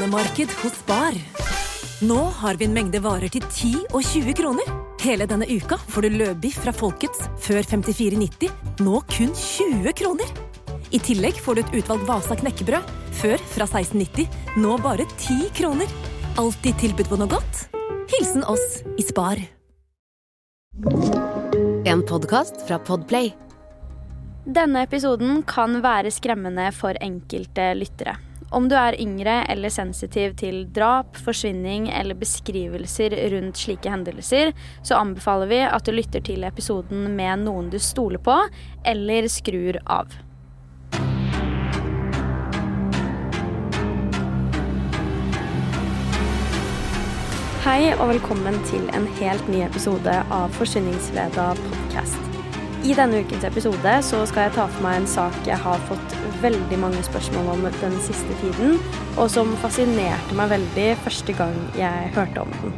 kronemarked hos Spar. Nå har vi en mengde varer til 10 og 20 kroner. Hele denne uka får du løbiff fra Folkets før 54,90, nå kun 20 kroner. I tillegg får du et utvalgt Vasa knekkebrød, før fra 1690, nå bare 10 kroner. Alltid tilbud på noe godt. Hilsen oss i Spar. En podkast fra Podplay. Denne episoden kan være skremmende for enkelte lyttere. Om du er yngre eller sensitiv til drap, forsvinning eller beskrivelser rundt slike hendelser, så anbefaler vi at du lytter til episoden med noen du stoler på, eller skrur av. Hei og velkommen til en helt ny episode av Forsvinningsfredag podkast. I denne ukens episode så skal jeg ta for meg en sak jeg har fått veldig mange spørsmål om den siste tiden, og som fascinerte meg veldig første gang jeg hørte om den.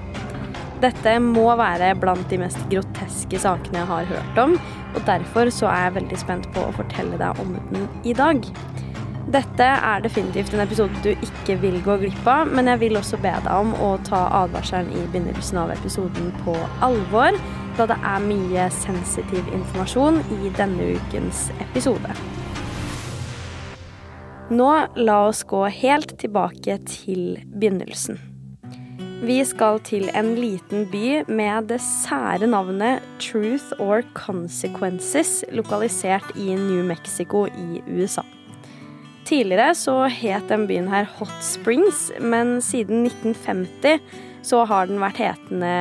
Dette må være blant de mest groteske sakene jeg har hørt om, og derfor så er jeg veldig spent på å fortelle deg om den i dag. Dette er definitivt en episode du ikke vil gå glipp av, men jeg vil også be deg om å ta advarselen i begynnelsen av episoden på alvor, da det er mye sensitiv informasjon i denne ukens episode. Nå la oss gå helt tilbake til begynnelsen. Vi skal til en liten by med det sære navnet Truth or Consequences, lokalisert i New Mexico i USA. Tidligere så het den byen her Hot Springs, men siden 1950 så har den vært hetende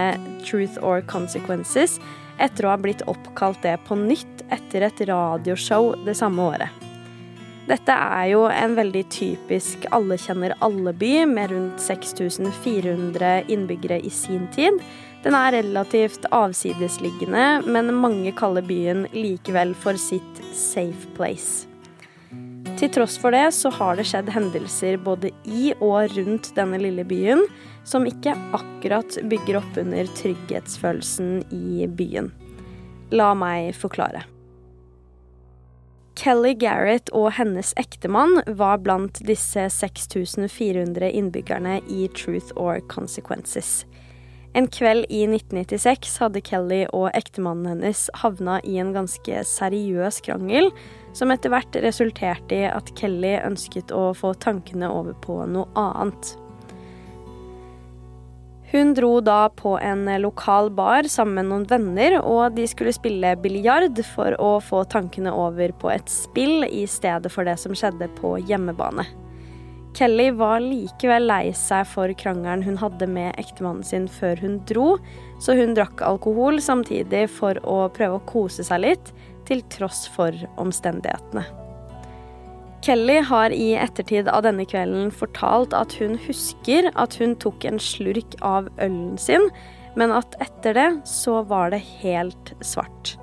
Truth or Consequences etter å ha blitt oppkalt det på nytt etter et radioshow det samme året. Dette er jo en veldig typisk alle kjenner alle-by med rundt 6400 innbyggere i sin tid. Den er relativt avsidesliggende, men mange kaller byen likevel for sitt safe place. Til tross for det så har det skjedd hendelser både i og rundt denne lille byen som ikke akkurat bygger opp under trygghetsfølelsen i byen. La meg forklare. Kelly Garrett og hennes ektemann var blant disse 6400 innbyggerne i Truth or Consequences. En kveld i 1996 hadde Kelly og ektemannen hennes havna i en ganske seriøs krangel, som etter hvert resulterte i at Kelly ønsket å få tankene over på noe annet. Hun dro da på en lokal bar sammen med noen venner, og de skulle spille biljard for å få tankene over på et spill i stedet for det som skjedde på hjemmebane. Kelly var likevel lei seg for krangelen hun hadde med ektemannen sin før hun dro, så hun drakk alkohol samtidig for å prøve å kose seg litt, til tross for omstendighetene. Kelly har i ettertid av denne kvelden fortalt at hun husker at hun tok en slurk av ølen sin, men at etter det så var det helt svart.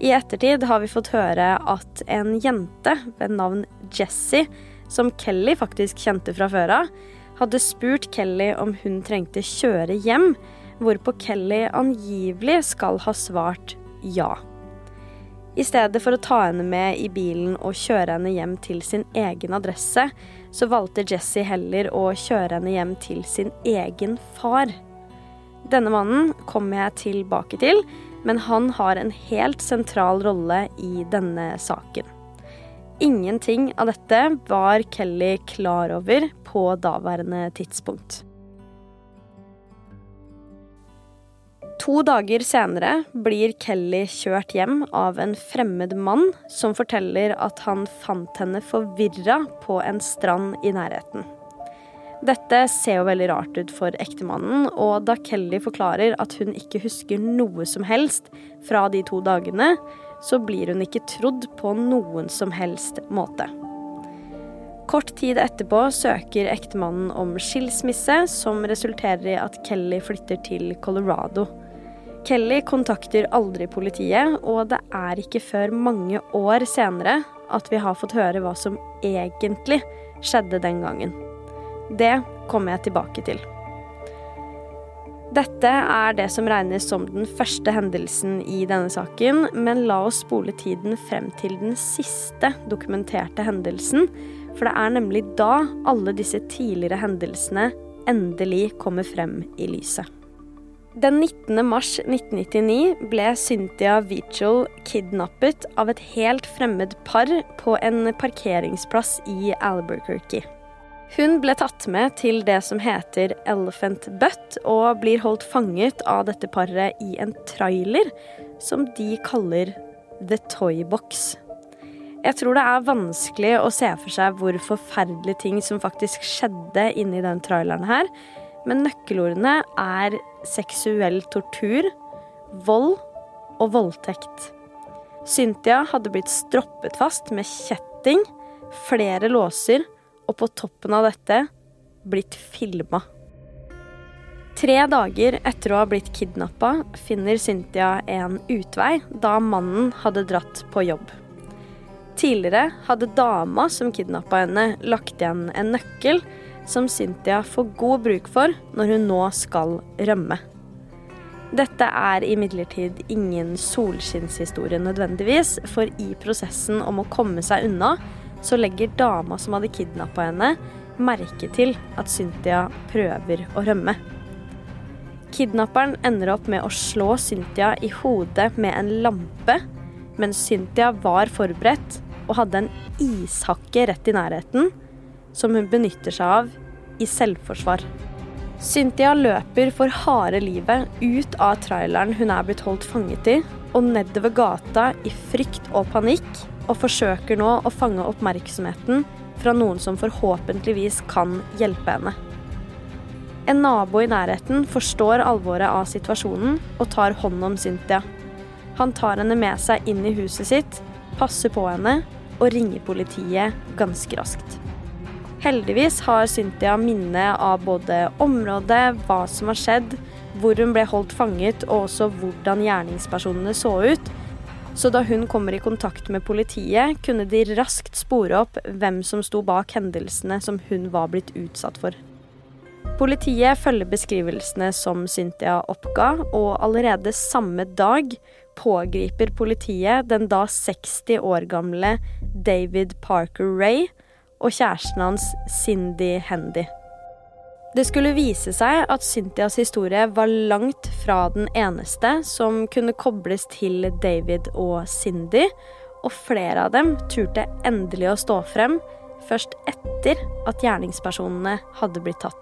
I ettertid har vi fått høre at en jente ved navn Jessie, som Kelly faktisk kjente fra før av, hadde spurt Kelly om hun trengte kjøre hjem, hvorpå Kelly angivelig skal ha svart ja. I stedet for å ta henne med i bilen og kjøre henne hjem til sin egen adresse, så valgte Jesse heller å kjøre henne hjem til sin egen far. Denne mannen kommer jeg tilbake til, men han har en helt sentral rolle i denne saken. Ingenting av dette var Kelly klar over på daværende tidspunkt. To dager senere blir Kelly kjørt hjem av en fremmed mann som forteller at han fant henne forvirra på en strand i nærheten. Dette ser jo veldig rart ut for ektemannen, og da Kelly forklarer at hun ikke husker noe som helst fra de to dagene, så blir hun ikke trodd på noen som helst måte. Kort tid etterpå søker ektemannen om skilsmisse, som resulterer i at Kelly flytter til Colorado. Kelly kontakter aldri politiet, og det er ikke før mange år senere at vi har fått høre hva som egentlig skjedde den gangen. Det kommer jeg tilbake til. Dette er det som regnes som den første hendelsen i denne saken, men la oss spole tiden frem til den siste dokumenterte hendelsen, For det er nemlig da alle disse tidligere hendelsene endelig kommer frem i lyset. Den 19. mars 1999 ble Cynthia Vichel kidnappet av et helt fremmed par på en parkeringsplass i Albuquerque. Hun ble tatt med til det som heter Elephant Butt, og blir holdt fanget av dette paret i en trailer som de kaller The Toy Box. Jeg tror det er vanskelig å se for seg hvor forferdelige ting som faktisk skjedde inni den traileren her, men nøkkelordene er seksuell tortur, vold og voldtekt. Cynthia hadde blitt stroppet fast med kjetting, flere låser og på toppen av dette blitt filma. Tre dager etter å ha blitt kidnappa, finner Cynthia en utvei da mannen hadde dratt på jobb. Tidligere hadde dama som kidnappa henne, lagt igjen en nøkkel som Cynthia får god bruk for når hun nå skal rømme. Dette er imidlertid ingen solskinnshistorie nødvendigvis, for i prosessen om å komme seg unna så legger dama som hadde kidnappa henne, merke til at Cynthia prøver å rømme. Kidnapperen ender opp med å slå Cynthia i hodet med en lampe, mens Cynthia var forberedt og hadde en ishakke rett i nærheten, som hun benytter seg av i selvforsvar. Cynthia løper for harde livet ut av traileren hun er blitt holdt fanget i, og nedover gata i frykt og panikk og forsøker nå å fange oppmerksomheten fra noen som forhåpentligvis kan hjelpe henne. En nabo i nærheten forstår alvoret av situasjonen og tar hånd om Cynthia. Han tar henne med seg inn i huset sitt, passer på henne og ringer politiet ganske raskt. Heldigvis har Cynthia minne av både området, hva som har skjedd, hvor hun ble holdt fanget og også hvordan gjerningspersonene så ut, så da hun kommer i kontakt med politiet, kunne de raskt spore opp hvem som sto bak hendelsene som hun var blitt utsatt for. Politiet følger beskrivelsene som Cynthia oppga, og allerede samme dag pågriper politiet den da 60 år gamle David Parker Ray og kjæresten hans Cindy Hendy. Det skulle vise seg at Cynthias historie var langt fra den eneste som kunne kobles til David og Cindy, og flere av dem turte endelig å stå frem først etter at gjerningspersonene hadde blitt tatt.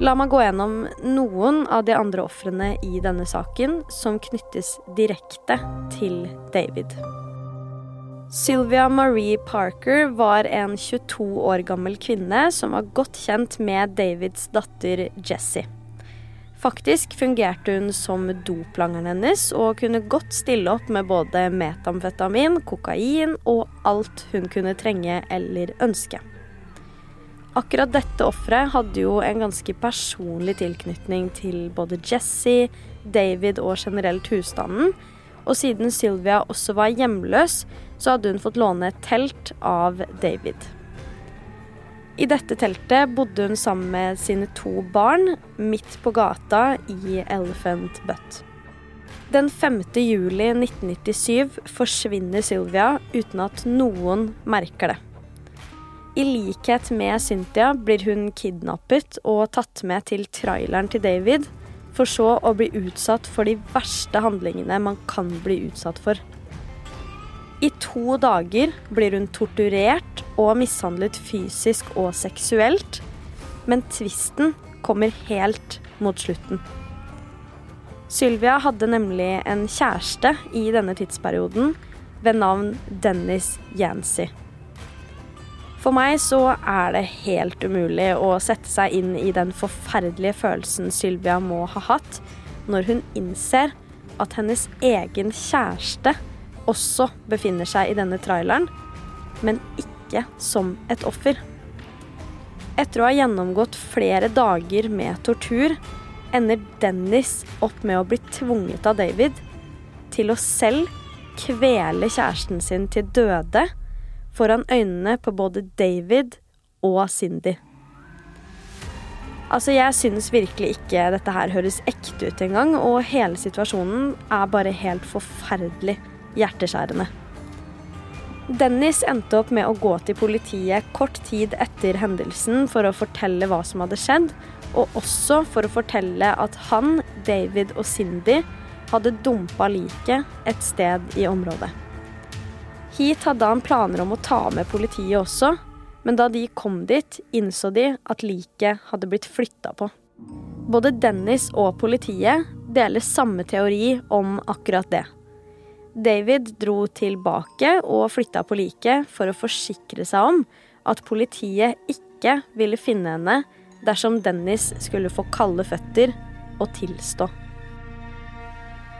La meg gå gjennom noen av de andre ofrene i denne saken som knyttes direkte til David. Sylvia Marie Parker var en 22 år gammel kvinne som var godt kjent med Davids datter Jessie. Faktisk fungerte hun som doplangeren hennes og kunne godt stille opp med både metamfetamin, kokain og alt hun kunne trenge eller ønske. Akkurat dette offeret hadde jo en ganske personlig tilknytning til både Jessie, David og generelt husstanden, og siden Sylvia også var hjemløs, så hadde hun fått låne et telt av David. I dette teltet bodde hun sammen med sine to barn midt på gata i Elephant Butt. Den 5. juli 1997 forsvinner Sylvia uten at noen merker det. I likhet med Cynthia blir hun kidnappet og tatt med til traileren til David, for så å bli utsatt for de verste handlingene man kan bli utsatt for. I to dager blir hun torturert og mishandlet fysisk og seksuelt, men tvisten kommer helt mot slutten. Sylvia hadde nemlig en kjæreste i denne tidsperioden ved navn Dennis Yancy. For meg så er det helt umulig å sette seg inn i den forferdelige følelsen Sylvia må ha hatt når hun innser at hennes egen kjæreste også befinner seg i denne traileren, men ikke som et offer. Etter å ha gjennomgått flere dager med tortur ender Dennis opp med å bli tvunget av David til å selv kvele kjæresten sin til døde foran øynene på både David og Cindy. Altså, Jeg syns virkelig ikke dette her høres ekte ut engang, og hele situasjonen er bare helt forferdelig hjerteskjærende. Dennis endte opp med å gå til politiet kort tid etter hendelsen for å fortelle hva som hadde skjedd, og også for å fortelle at han, David og Cindy hadde dumpa liket et sted i området. Hit hadde han planer om å ta med politiet også, men da de kom dit, innså de at liket hadde blitt flytta på. Både Dennis og politiet deler samme teori om akkurat det. David dro tilbake og flytta på liket for å forsikre seg om at politiet ikke ville finne henne dersom Dennis skulle få kalde føtter og tilstå.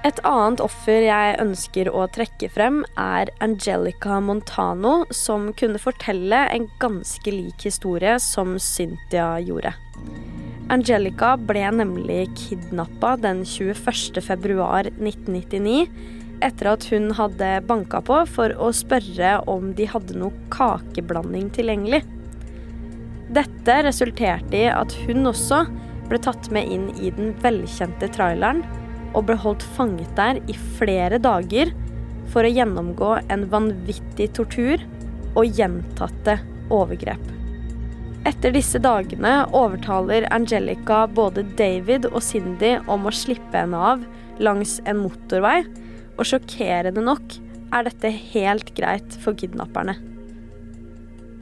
Et annet offer jeg ønsker å trekke frem, er Angelica Montano, som kunne fortelle en ganske lik historie som Cynthia gjorde. Angelica ble nemlig kidnappa den 21. februar 1999 etter at hun hadde banka på for å spørre om de hadde noe kakeblanding tilgjengelig. Dette resulterte i at hun også ble tatt med inn i den velkjente traileren og ble holdt fanget der i flere dager for å gjennomgå en vanvittig tortur og gjentatte overgrep. Etter disse dagene overtaler Angelica både David og Cindy om å slippe henne av langs en motorvei og sjokkerende nok er dette helt greit for kidnapperne.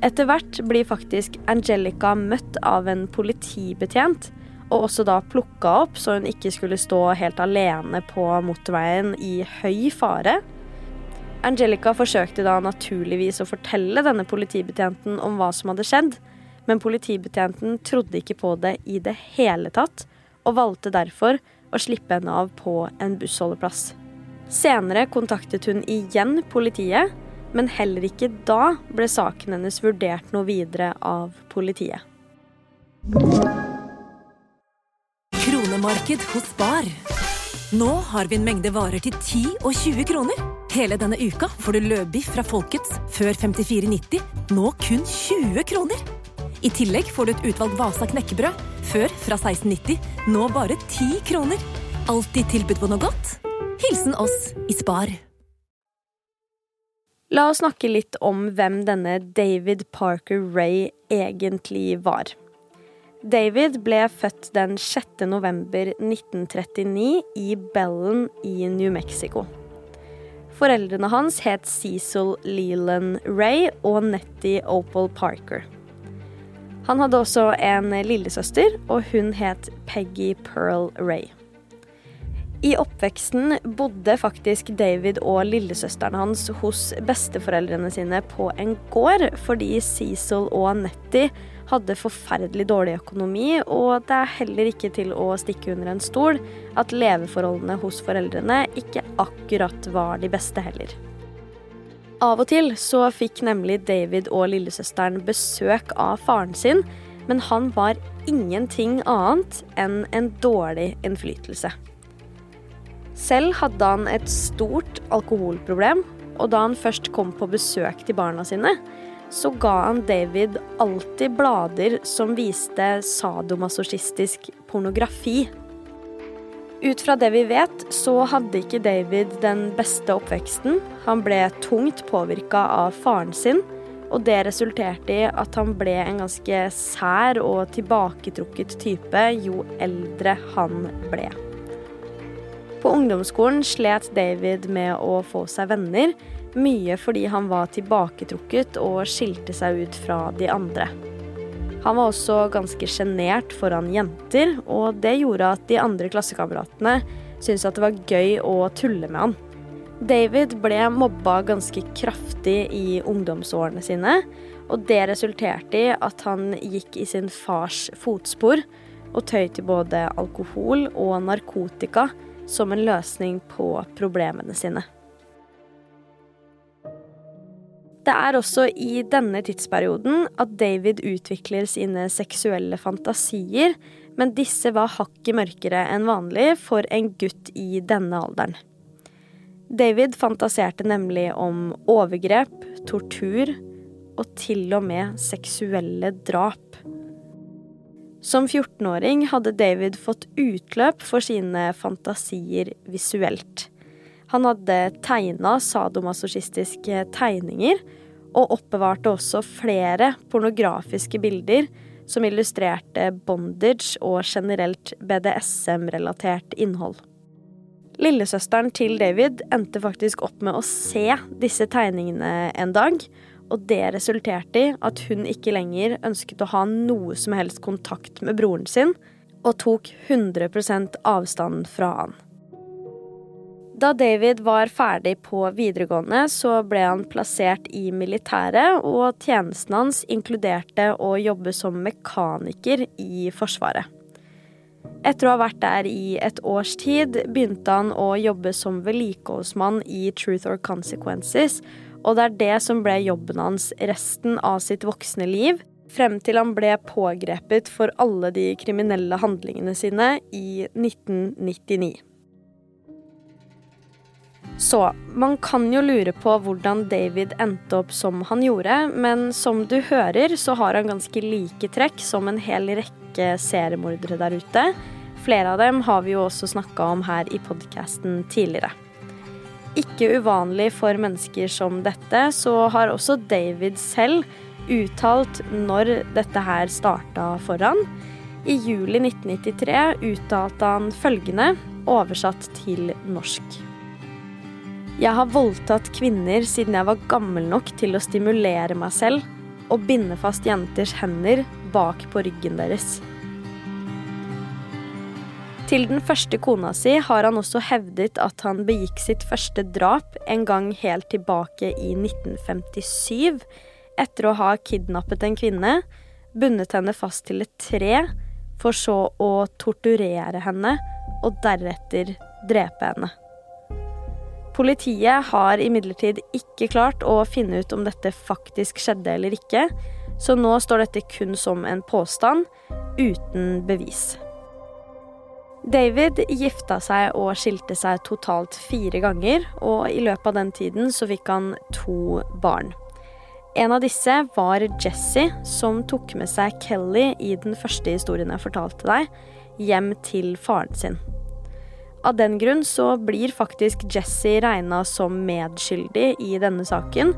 Etter hvert blir faktisk Angelica møtt av en politibetjent, og også da plukka opp så hun ikke skulle stå helt alene på motorveien i høy fare. Angelica forsøkte da naturligvis å fortelle denne politibetjenten om hva som hadde skjedd, men politibetjenten trodde ikke på det i det hele tatt, og valgte derfor å slippe henne av på en bussholdeplass. Senere kontaktet hun igjen politiet, men heller ikke da ble saken hennes vurdert noe videre av politiet. Kronemarked hos Bar. Nå har vi en mengde varer til 10 og 20 kroner. Hele denne uka får du løbiff fra Folkets før 54,90, nå kun 20 kroner. I tillegg får du et utvalgt Vasa knekkebrød, før fra 16,90, nå bare 10 kroner. Alltid tilbud på noe godt. Hilsen oss i Spar. La oss snakke litt om hvem denne David Parker Ray egentlig var. David ble født den 6. november 1939 i Bellen i New Mexico. Foreldrene hans het Cecil Leland Ray og Nettie Opal Parker. Han hadde også en lillesøster, og hun het Peggy Pearl Ray. I oppveksten bodde faktisk David og lillesøsteren hans hos besteforeldrene sine på en gård, fordi Cecil og Nettie hadde forferdelig dårlig økonomi, og det er heller ikke til å stikke under en stol at leveforholdene hos foreldrene ikke akkurat var de beste heller. Av og til så fikk nemlig David og lillesøsteren besøk av faren sin, men han var ingenting annet enn en dårlig innflytelse. Selv hadde han et stort alkoholproblem, og da han først kom på besøk til barna sine, så ga han David alltid blader som viste sadomasochistisk pornografi. Ut fra det vi vet, så hadde ikke David den beste oppveksten. Han ble tungt påvirka av faren sin, og det resulterte i at han ble en ganske sær og tilbaketrukket type jo eldre han ble. På ungdomsskolen slet David med å få seg venner, mye fordi han var tilbaketrukket og skilte seg ut fra de andre. Han var også ganske sjenert foran jenter, og det gjorde at de andre klassekameratene syntes at det var gøy å tulle med han. David ble mobba ganske kraftig i ungdomsårene sine, og det resulterte i at han gikk i sin fars fotspor og tøy til både alkohol og narkotika som en løsning på problemene sine. Det er også i denne tidsperioden at David utvikler sine seksuelle fantasier, men disse var hakket mørkere enn vanlig for en gutt i denne alderen. David fantaserte nemlig om overgrep, tortur og til og med seksuelle drap. Som 14-åring hadde David fått utløp for sine fantasier visuelt. Han hadde tegna sadomasochistiske tegninger, og oppbevarte også flere pornografiske bilder som illustrerte bondage og generelt BDSM-relatert innhold. Lillesøsteren til David endte faktisk opp med å se disse tegningene en dag, og det resulterte i at hun ikke lenger ønsket å ha noe som helst kontakt med broren sin, og tok 100% avstand fra han. Da David var ferdig på videregående, så ble han plassert i militæret, og tjenesten hans inkluderte å jobbe som mekaniker i Forsvaret. Etter å ha vært der i et års tid, begynte han å jobbe som vedlikeholdsmann i Truth or Consequences, og det er det som ble jobben hans resten av sitt voksne liv, frem til han ble pågrepet for alle de kriminelle handlingene sine i 1999. Så man kan jo lure på hvordan David endte opp som han gjorde, men som du hører, så har han ganske like trekk som en hel rekke seriemordere der ute. Flere av dem har vi jo også snakka om her i podkasten tidligere. Ikke uvanlig for mennesker som dette, så har også David selv uttalt når dette her starta for han. I juli 1993 uttalte han følgende, oversatt til norsk. Jeg har voldtatt kvinner siden jeg var gammel nok til å stimulere meg selv og binde fast jenters hender bak på ryggen deres. Til den første kona si har han også hevdet at han begikk sitt første drap en gang helt tilbake i 1957, etter å ha kidnappet en kvinne, bundet henne fast til et tre, for så å torturere henne og deretter drepe henne. Politiet har imidlertid ikke klart å finne ut om dette faktisk skjedde eller ikke, så nå står dette kun som en påstand, uten bevis. David gifta seg og skilte seg totalt fire ganger, og i løpet av den tiden så fikk han to barn. En av disse var Jesse, som tok med seg Kelly i den første historien jeg fortalte deg, hjem til faren sin. Av den grunn så blir faktisk Jesse regna som medskyldig i denne saken,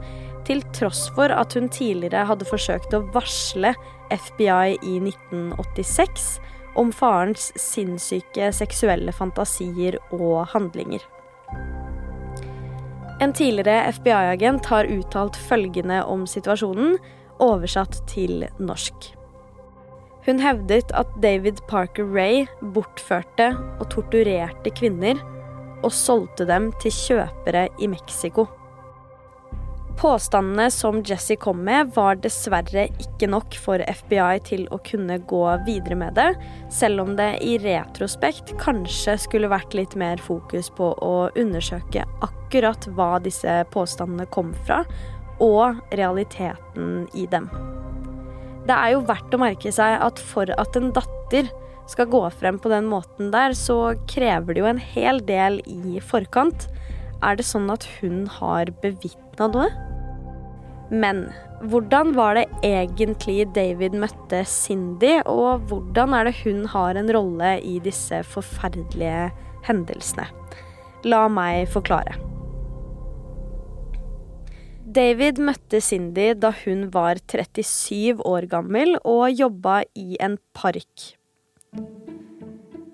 til tross for at hun tidligere hadde forsøkt å varsle FBI i 1986 om farens sinnssyke seksuelle fantasier og handlinger. En tidligere FBI-agent har uttalt følgende om situasjonen, oversatt til norsk. Hun hevdet at David Parker Ray bortførte og torturerte kvinner og solgte dem til kjøpere i Mexico. Påstandene som Jesse kom med, var dessverre ikke nok for FBI til å kunne gå videre med det, selv om det i retrospekt kanskje skulle vært litt mer fokus på å undersøke akkurat hva disse påstandene kom fra, og realiteten i dem. Det er jo verdt å merke seg at for at en datter skal gå frem på den måten der, så krever det jo en hel del i forkant. Er det sånn at hun har bevitna noe? Men hvordan var det egentlig David møtte Cindy, og hvordan er det hun har en rolle i disse forferdelige hendelsene? La meg forklare. David møtte Cindy da hun var 37 år gammel og jobba i en park.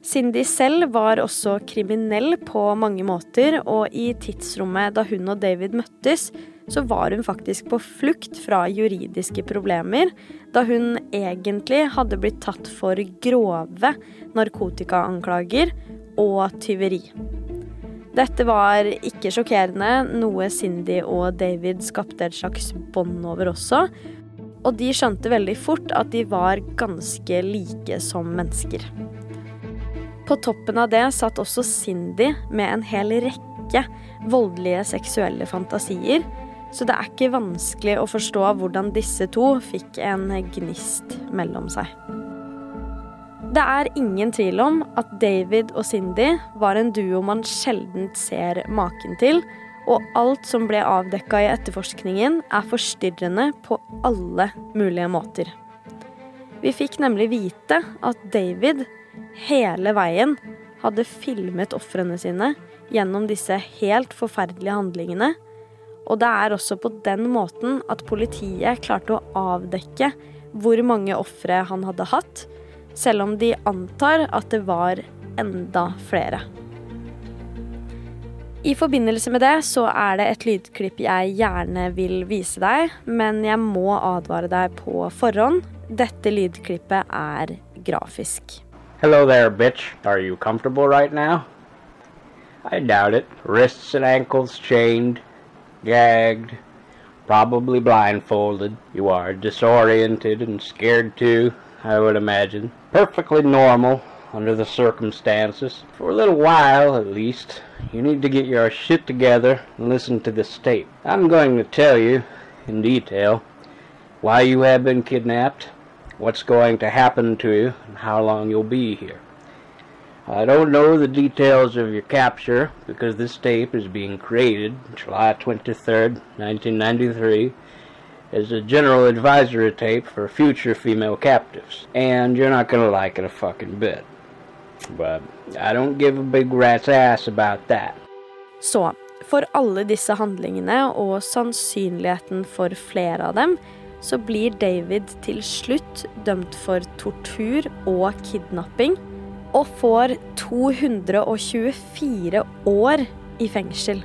Cindy selv var også kriminell på mange måter, og i tidsrommet da hun og David møttes, så var hun faktisk på flukt fra juridiske problemer, da hun egentlig hadde blitt tatt for grove narkotikaanklager og tyveri. Dette var ikke sjokkerende, noe Cindy og David skapte et slags bånd over også. Og de skjønte veldig fort at de var ganske like som mennesker. På toppen av det satt også Cindy med en hel rekke voldelige seksuelle fantasier, så det er ikke vanskelig å forstå hvordan disse to fikk en gnist mellom seg. Det er ingen tvil om at David og Cindy var en duo man sjelden ser maken til, og alt som ble avdekka i etterforskningen, er forstyrrende på alle mulige måter. Vi fikk nemlig vite at David hele veien hadde filmet ofrene sine gjennom disse helt forferdelige handlingene. Og det er også på den måten at politiet klarte å avdekke hvor mange ofre han hadde hatt, selv om de antar at det var enda flere. I forbindelse med det så er det et lydklipp jeg gjerne vil vise deg, men jeg må advare deg på forhånd. Dette lydklippet er grafisk. Hello there, bitch. Are you comfortable right now? I doubt it. Wrists and ankles chained, gagged, probably blindfolded. You are disoriented and scared too, I would imagine. Perfectly normal under the circumstances. For a little while, at least, you need to get your shit together and listen to this tape. I'm going to tell you, in detail, why you have been kidnapped, what's going to happen to you, and how long you'll be here. I don't know the details of your capture because this tape is being created July 23rd, 1993 as a general advisory tape for future female captives. And you're not gonna like it a fucking bit. But I don't give a big rat's ass about that. Så for alle disse handlingene og sannsynligheten for flere av dem, så blir David til slutt dømt for tortur og kidnapping og får 224 år i fengsel.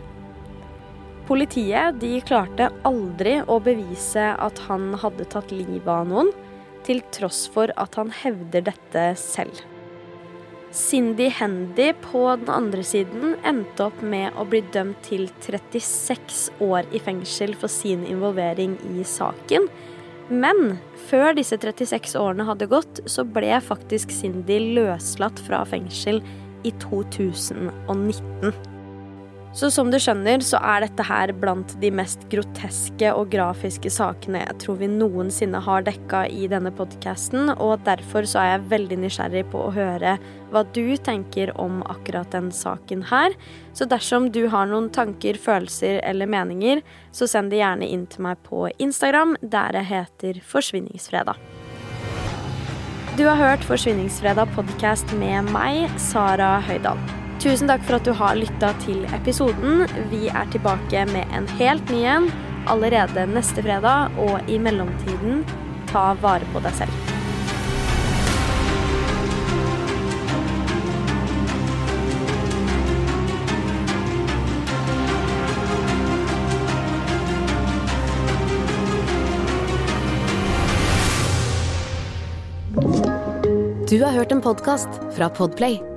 Politiet de klarte aldri å bevise at han hadde tatt livet av noen, til tross for at han hevder dette selv. Cindy Hendy på den andre siden endte opp med å bli dømt til 36 år i fengsel for sin involvering i saken. Men før disse 36 årene hadde gått, så ble faktisk Cindy løslatt fra fengsel i 2019. Så som du skjønner, så er dette her blant de mest groteske og grafiske sakene jeg tror vi noensinne har dekka i denne podkasten, og derfor så er jeg veldig nysgjerrig på å høre hva du tenker om akkurat den saken her. Så dersom du har noen tanker, følelser eller meninger, så send det gjerne inn til meg på Instagram, der jeg heter Forsvinningsfredag. Du har hørt Forsvinningsfredag podkast med meg, Sara Høydahl. Tusen takk for at du har lytta til episoden. Vi er tilbake med en helt ny en allerede neste fredag, og i mellomtiden, ta vare på deg selv. Du har hørt en podkast fra Podplay.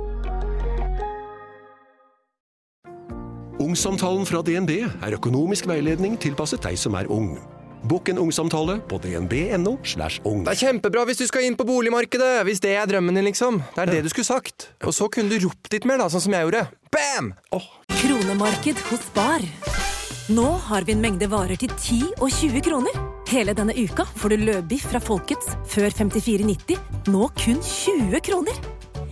Ungsamtalen fra DNB er økonomisk veiledning tilpasset deg som er ung. Bokk en ungsamtale på dnb.no. slash ung. Det er kjempebra hvis du skal inn på boligmarkedet, hvis det er drømmen din, liksom. Det er det du skulle sagt. Og så kunne du ropt litt mer, da, sånn som jeg gjorde. Bam! Oh. Kronemarked hos Bar. Nå har vi en mengde varer til 10 og 20 kroner. Hele denne uka får du løbiff fra Folkets før 54,90, nå kun 20 kroner.